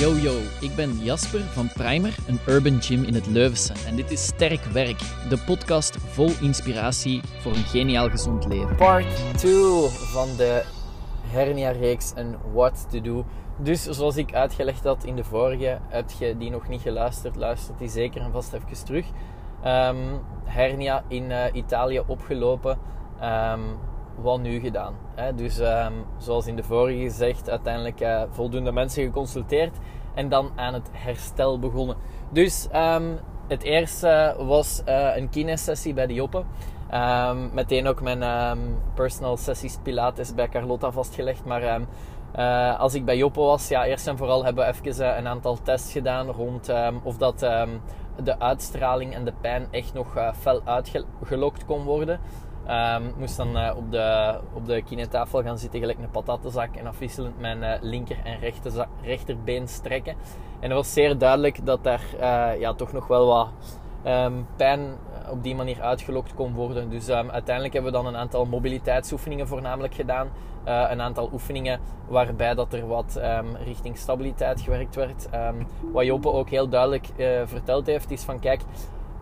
Yo yo, ik ben Jasper van Primer, een urban gym in het Leuvense. En dit is Sterk Werk, de podcast vol inspiratie voor een geniaal gezond leven. Part 2 van de hernia-reeks en What to Do. Dus zoals ik uitgelegd had in de vorige, heb je die nog niet geluisterd, luistert die zeker en vast even terug. Ehm, hernia in uh, Italië opgelopen. Um, wat nu gedaan? Hè? Dus um, zoals in de vorige gezegd, uiteindelijk uh, voldoende mensen geconsulteerd en dan aan het herstel begonnen. Dus um, het eerste was uh, een kinesessie bij de Joppe. Um, meteen ook mijn personal sessies Pilates bij Carlotta vastgelegd. Maar uh, als ik bij Joppe was, ja, eerst en vooral hebben we even een aantal tests gedaan rond of dat de uitstraling en de pijn echt nog fel uitgelokt kon worden. Um, moest dan uh, op, de, op de kinetafel gaan zitten, gelijk een patattenzak. En afwisselend mijn uh, linker en rechter, rechterbeen strekken. En het was zeer duidelijk dat daar uh, ja, toch nog wel wat um, pijn op die manier uitgelokt kon worden. Dus um, uiteindelijk hebben we dan een aantal mobiliteitsoefeningen voornamelijk gedaan. een aantal oefeningen waarbij dat er wat richting stabiliteit gewerkt werd. wat Joppe ook heel duidelijk verteld heeft, is van kijk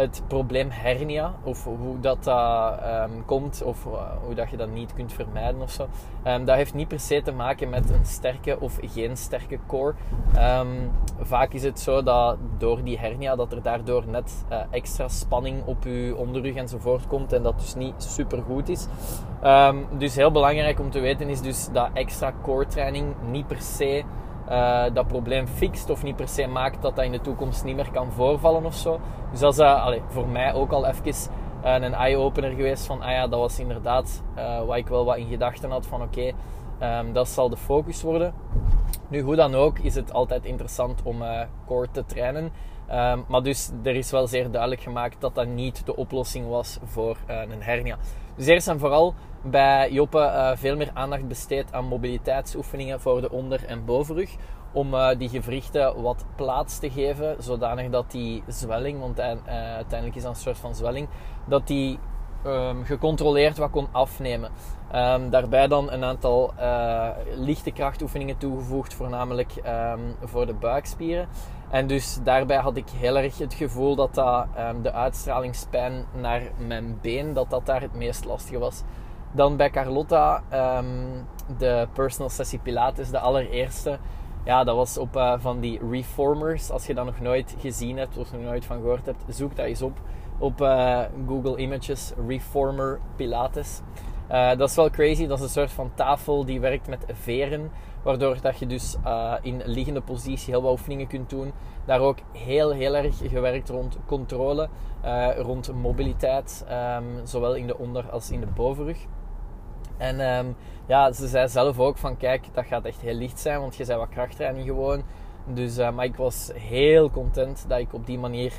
het probleem hernia, of hoe dat, dat um, komt, of uh, hoe dat je dat niet kunt vermijden of zo, um, dat heeft niet per se te maken met een sterke of geen sterke core. Um, vaak is het zo dat door die hernia, dat er daardoor net uh, extra spanning op je onderrug enzovoort komt en dat dus niet super goed is. dus heel belangrijk om te weten is dus dat extra core training niet per se uh, dat probleem fixt of niet per se maakt dat dat in de toekomst niet meer kan voorvallen of zo. Dus dat is allez, voor mij ook al even uh, een eye-opener geweest van, ah ja, dat was inderdaad wat ik wel wat in gedachten had van oké, um, dat zal de focus worden. Nu, hoe dan ook, is het altijd interessant om core te trainen. Um, maar dus er is wel zeer duidelijk gemaakt dat dat niet de oplossing was voor een hernia. Dus eerst en vooral bij Joppe uh, veel meer aandacht besteed aan mobiliteitsoefeningen voor de onder- en bovenrug. Om uh, die gewrichten wat plaats te geven, zodanig dat die zwelling, want uiteindelijk is dat een soort van zwelling, dat die um, gecontroleerd wat kon afnemen. Um, daarbij dan een aantal lichte krachtoefeningen toegevoegd, voornamelijk voor de buikspieren. En dus daarbij had ik heel erg het gevoel dat, dat de uitstralingspijn naar mijn been, dat dat daar het meest lastige was. Dan bij Carlotta, um, de personal sessie Pilates, de allereerste. Ja, dat was op uh, van die reformers. Als je dat nog nooit gezien hebt of nog nooit van gehoord hebt, zoek dat eens op. Op uh, Google Images, Reformer Pilates. Uh, dat is wel crazy. Dat is een soort van tafel die werkt met veren. Waardoor dat je dus in liggende positie heel wat oefeningen kunt doen. Daar ook heel, heel erg gewerkt rond controle, rond mobiliteit. Um, zowel in de onder- als in de bovenrug. En um, ja, ze zei zelf ook van kijk, dat gaat echt heel licht zijn, want je zei wat krachttraining gewoon. Dus, uh, maar ik was heel content dat ik op die manier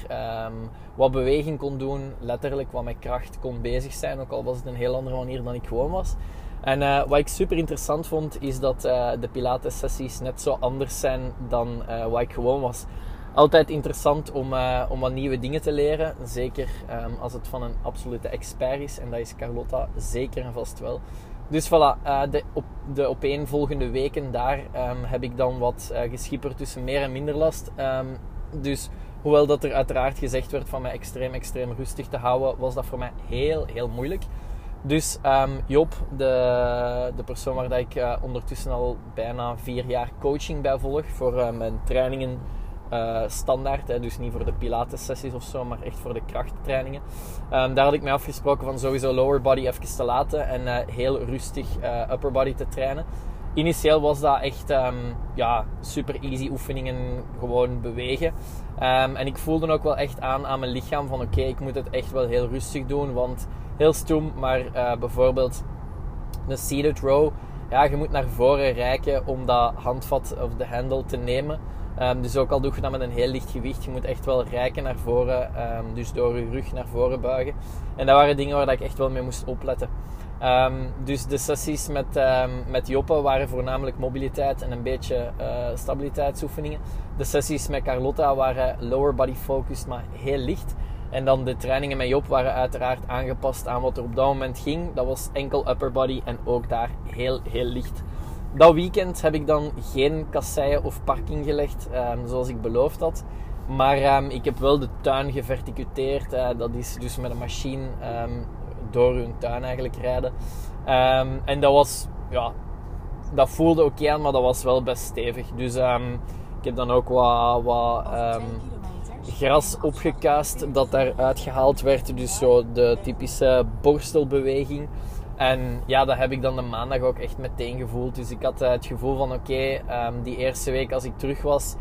um, wat beweging kon doen. Letterlijk wat met kracht kon bezig zijn. Ook al was het een heel andere manier dan ik gewoon was. En uh, wat ik super interessant vond, is dat uh, de Pilates sessies net zo anders zijn dan wat ik gewoon was. Altijd interessant om, om wat nieuwe dingen te leren. Zeker um, als het van een absolute expert is. En dat is Carlotta zeker en vast wel. Dus voilà, de, op, de opeenvolgende weken daar um, heb ik dan wat geschipperd tussen meer en minder last. Um, dus hoewel dat er uiteraard gezegd werd van mij extreem, extreem rustig te houden, was dat voor mij heel, heel moeilijk. Dus um, Job, de, de persoon waar dat ik uh, ondertussen al bijna vier jaar coaching bij volg voor mijn trainingen uh, standaard. Hè, dus niet voor de pilates sessies of zo, maar echt voor de krachttrainingen. Um, daar had ik mij afgesproken van sowieso lower body even te laten en heel rustig upper body te trainen. Initieel was dat echt um, ja, super easy oefeningen, gewoon bewegen. En ik voelde ook wel echt aan aan mijn lichaam van oké, ik moet het echt wel heel rustig doen. Want heel stoem, maar bijvoorbeeld een seated row, ja, je moet naar voren reiken om dat handvat of de handle te nemen. Um, dus ook al doe je dat met een heel licht gewicht, je moet echt wel rijken naar voren. Um, dus door je rug naar voren buigen. En dat waren dingen waar ik echt wel mee moest opletten. Um, dus de sessies met, met Joppe waren voornamelijk mobiliteit en een beetje uh, stabiliteitsoefeningen. De sessies met Carlotta waren lower body focused, maar heel licht. En dan de trainingen met Job waren uiteraard aangepast aan wat er op dat moment ging. Dat was enkel upper body en ook daar heel, heel licht. dat weekend heb ik dan geen kasseien of parking gelegd, ehm, zoals ik beloofd had. Maar ehm, ik heb wel de tuin geverticuteerd. Uh, dat is dus met een machine door hun tuin eigenlijk rijden. en dat was, ja, dat voelde oké aan, maar dat was wel best stevig. Dus ik heb dan ook wat, wat gras opgekuist dat daaruit gehaald werd. Dus zo de typische borstelbeweging. En ja, dat heb ik dan de maandag ook echt meteen gevoeld. Dus ik had eh, het gevoel van oké, ehm, die eerste week als ik terug was,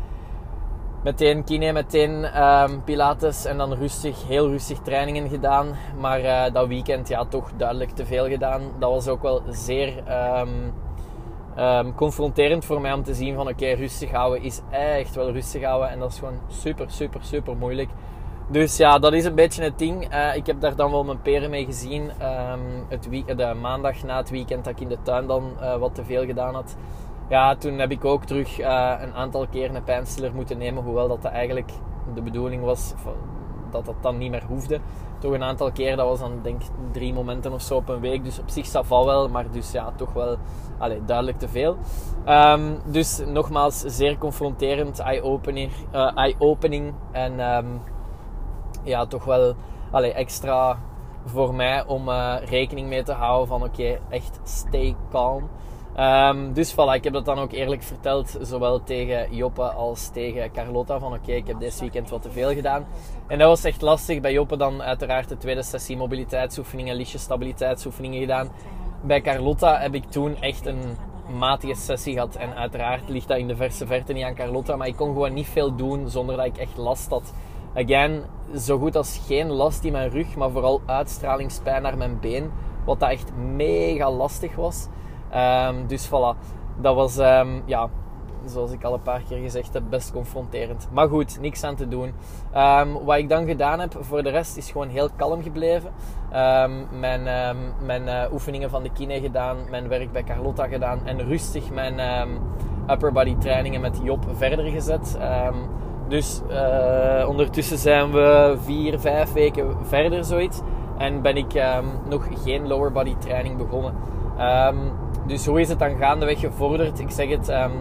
meteen kine, meteen um, pilates en dan rustig, heel rustig trainingen gedaan. Maar uh, dat weekend ja, toch duidelijk te veel gedaan. Dat was ook wel zeer um, confronterend voor mij om te zien van oké, rustig houden is echt wel rustig houden. En dat is gewoon super, super, super moeilijk. Dus ja, dat is een beetje het ding. Uh, ik heb daar dan wel mijn peren mee gezien. Um, het week, de maandag na het weekend dat ik in de tuin dan uh, wat te veel gedaan had. Ja, toen heb ik ook terug uh, een aantal keer een pijnstiller moeten nemen. Hoewel dat, dat eigenlijk de bedoeling was dat dat dan niet meer hoefde. Toch een aantal keer, dat was dan denk ik drie momenten of zo op een week. Dus op zich staat val wel, maar dus ja, toch wel allez, duidelijk te veel. Um, dus nogmaals, zeer confronterend, eye-opening. eye en um, ja, toch wel allez, extra voor mij om uh, rekening mee te houden van oké, echt stay calm. Um, dus voilà, ik heb dat dan ook eerlijk verteld, zowel tegen Joppe als tegen Carlotta. Van oké, ik heb dit weekend wat te veel gedaan. En dat was echt lastig. Bij Joppe dan uiteraard de tweede sessie mobiliteitsoefeningen, lichtje stabiliteitsoefeningen gedaan. Bij Carlotta heb ik toen echt een matige sessie gehad. En uiteraard ligt dat in de verse verte niet aan Carlotta. Maar ik kon gewoon niet veel doen zonder dat ik echt last had. Again, zo goed als geen last in mijn rug, maar vooral uitstralingspijn naar mijn been. Wat dat echt mega lastig was. Um, dus voilà, dat was, um, ja, zoals ik al een paar keer gezegd heb, best confronterend. Maar goed, niks aan te doen. Um, wat ik dan gedaan heb voor de rest is gewoon heel kalm gebleven. mijn mijn uh, oefeningen van de kine gedaan, mijn werk bij Carlotta gedaan en rustig mijn upper body trainingen met Job verder gezet. dus uh, ondertussen zijn we vier, vijf weken verder zoiets. En ben ik nog geen lower body training begonnen. Dus hoe is het dan gaandeweg gevorderd? Ik zeg het, um,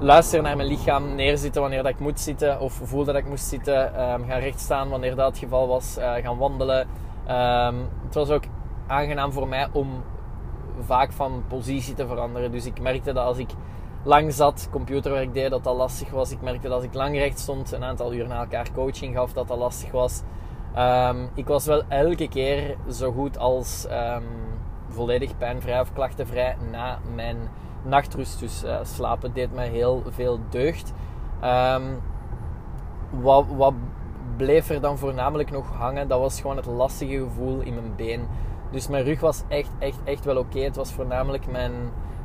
luister naar mijn lichaam, neerzitten wanneer dat ik moet zitten of voel dat ik moest zitten. Um, gaan rechtstaan wanneer dat het geval was. Uh, gaan wandelen. Um, het was ook aangenaam voor mij om vaak van positie te veranderen. Dus ik merkte dat als ik lang zat, computerwerk deed, dat dat lastig was. Ik merkte dat als ik lang recht stond, een aantal uur na elkaar coaching gaf, dat dat lastig was. ik was wel elke keer zo goed als volledig pijnvrij of klachtenvrij na mijn nachtrust. Dus uh, slapen deed mij heel veel deugd. Um, wat, wat bleef er dan voornamelijk nog hangen? Dat was gewoon het lastige gevoel in mijn been. Dus mijn rug was echt, echt, echt wel oké. Het was voornamelijk mijn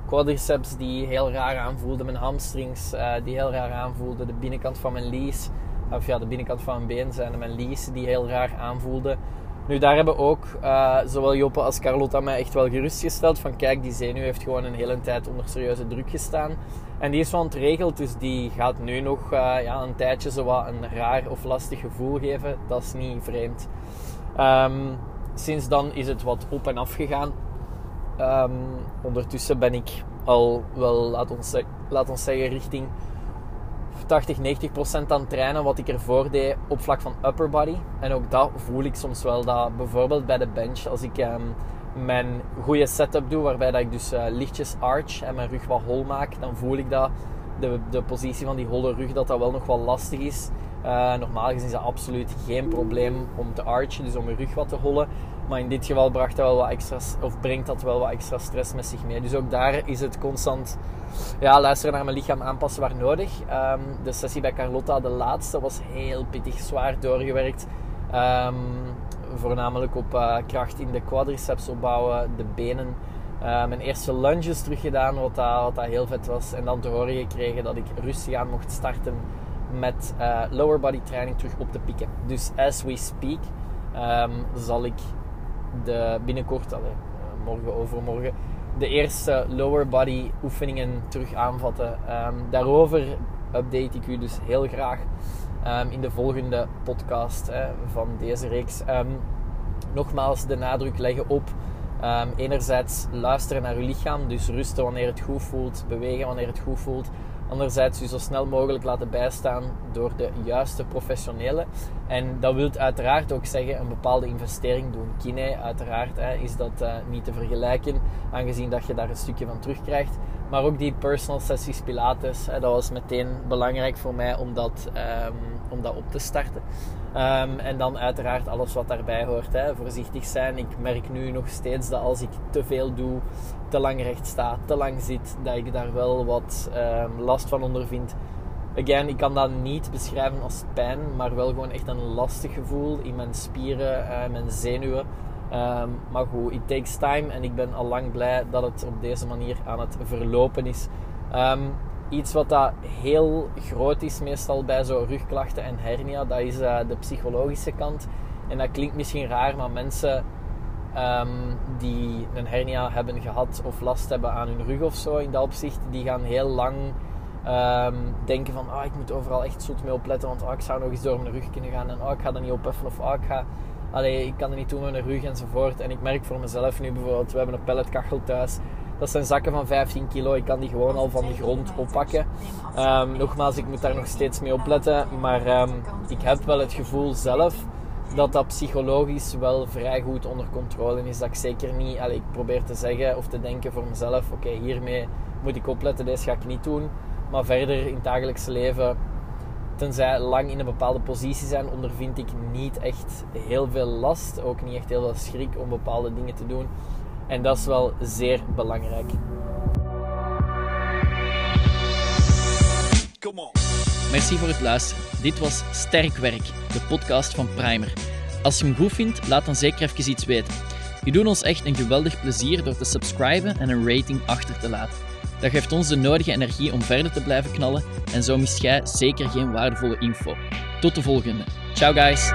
quadriceps die heel raar aanvoelde. Mijn hamstrings uh, die heel raar aanvoelden. De binnenkant van mijn lies. Of ja, de binnenkant van mijn been zijn mijn lies die heel raar aanvoelde. Nu, daar hebben ook uh, zowel Joppe als Carlotta mij echt wel gerustgesteld. Van kijk, die zenuw heeft gewoon een hele tijd onder serieuze druk gestaan. En die is van het regeld, dus die gaat nu nog uh, ja, een tijdje zo een raar of lastig gevoel geven. Dat is niet vreemd. Um, sinds dan is het wat op en af gegaan. Um, ondertussen ben ik al wel, laat ons, laat ons zeggen, richting 80, 90 procent aan trainen wat ik ervoor deed op vlak van upper body. En ook dat voel ik soms wel. Dat bijvoorbeeld bij de bench, als ik um, mijn goede setup doe, waarbij dat ik dus uh, lichtjes arch en mijn rug wat hol maak, dan voel ik dat de, de positie van die holle rug, dat dat wel nog wel lastig is. Uh, normaal gezien is dat absoluut geen probleem om te archen, dus om je rug wat te hollen. Maar in dit geval bracht dat wel wat extra, of brengt dat wel wat extra stress met zich mee. Dus ook daar is het constant ja, luisteren naar mijn lichaam aanpassen waar nodig. Um, de sessie bij Carlotta, de laatste, was heel pittig, zwaar doorgewerkt. Um, voornamelijk op uh, kracht in de quadriceps opbouwen, de benen. Uh, mijn eerste lunges teruggedaan, wat wat dat heel vet was. En dan te horen gekregen dat ik rustig aan mocht starten met uh, lower body training terug op te pikken. Dus as we speak zal ik de binnenkort, allee, morgen overmorgen, de eerste lower body oefeningen terug aanvatten. Um, daarover update ik u dus heel graag um, in de volgende podcast van deze reeks. Um, nogmaals de nadruk leggen op enerzijds luisteren naar je lichaam, dus rusten wanneer het goed voelt, bewegen wanneer het goed voelt. Anderzijds je zo snel mogelijk laten bijstaan door de juiste professionele. En dat wil uiteraard ook zeggen een bepaalde investering doen. Kine, uiteraard, hè, is dat uh, niet te vergelijken, aangezien dat je daar een stukje van terugkrijgt. Maar ook die personal sessies Pilates, hè, dat was meteen belangrijk voor mij om dat, um, om dat op te starten. Um, en dan uiteraard alles wat daarbij hoort. Hè. Voorzichtig zijn. Ik merk nu nog steeds dat als ik te veel doe, te lang recht sta, te lang zit, dat ik daar wel wat um, last van ondervind. Again, ik kan dat niet beschrijven als pijn, maar wel gewoon echt een lastig gevoel in mijn spieren, uh, mijn zenuwen. Um, maar goed, it takes time en ik ben al lang blij dat het op deze manier aan het verlopen is. Um, iets wat dat heel groot is meestal bij zo rugklachten en hernia, dat is uh, de psychologische kant. En dat klinkt misschien raar, maar mensen um, die een hernia hebben gehad of last hebben aan hun rug of zo in dat opzicht, die gaan heel lang denken van ah, ik moet overal echt zoet mee opletten, want ah, ik zou nog eens door mijn rug kunnen gaan en ah, ik ga dat niet opheffen of ah, ik, ga, allee, ik kan er niet doen met mijn rug enzovoort. En ik merk voor mezelf nu bijvoorbeeld, we hebben een pelletkachel thuis dat zijn zakken van 15 kilo. Ik kan die gewoon al van de grond oppakken. Um, nogmaals, ik moet daar nog steeds mee opletten. Maar um, ik heb wel het gevoel zelf dat dat psychologisch wel vrij goed onder controle is. Dat ik zeker niet, allez, ik probeer te zeggen of te denken voor mezelf: oké, hiermee moet ik opletten, deze ga ik niet doen. Maar verder in het dagelijkse leven, tenzij lang in een bepaalde positie zijn, ondervind ik niet echt heel veel last. Ook niet echt heel veel schrik om bepaalde dingen te doen. En dat is wel zeer belangrijk. Merci voor het luisteren. Dit was Sterk Werk, de podcast van Primer. Als je hem goed vindt, laat dan zeker even iets weten. Je doet ons echt een geweldig plezier door te subscriben en een rating achter te laten. Dat geeft ons de nodige energie om verder te blijven knallen en zo mist jij zeker geen waardevolle info. Tot de volgende. Ciao guys!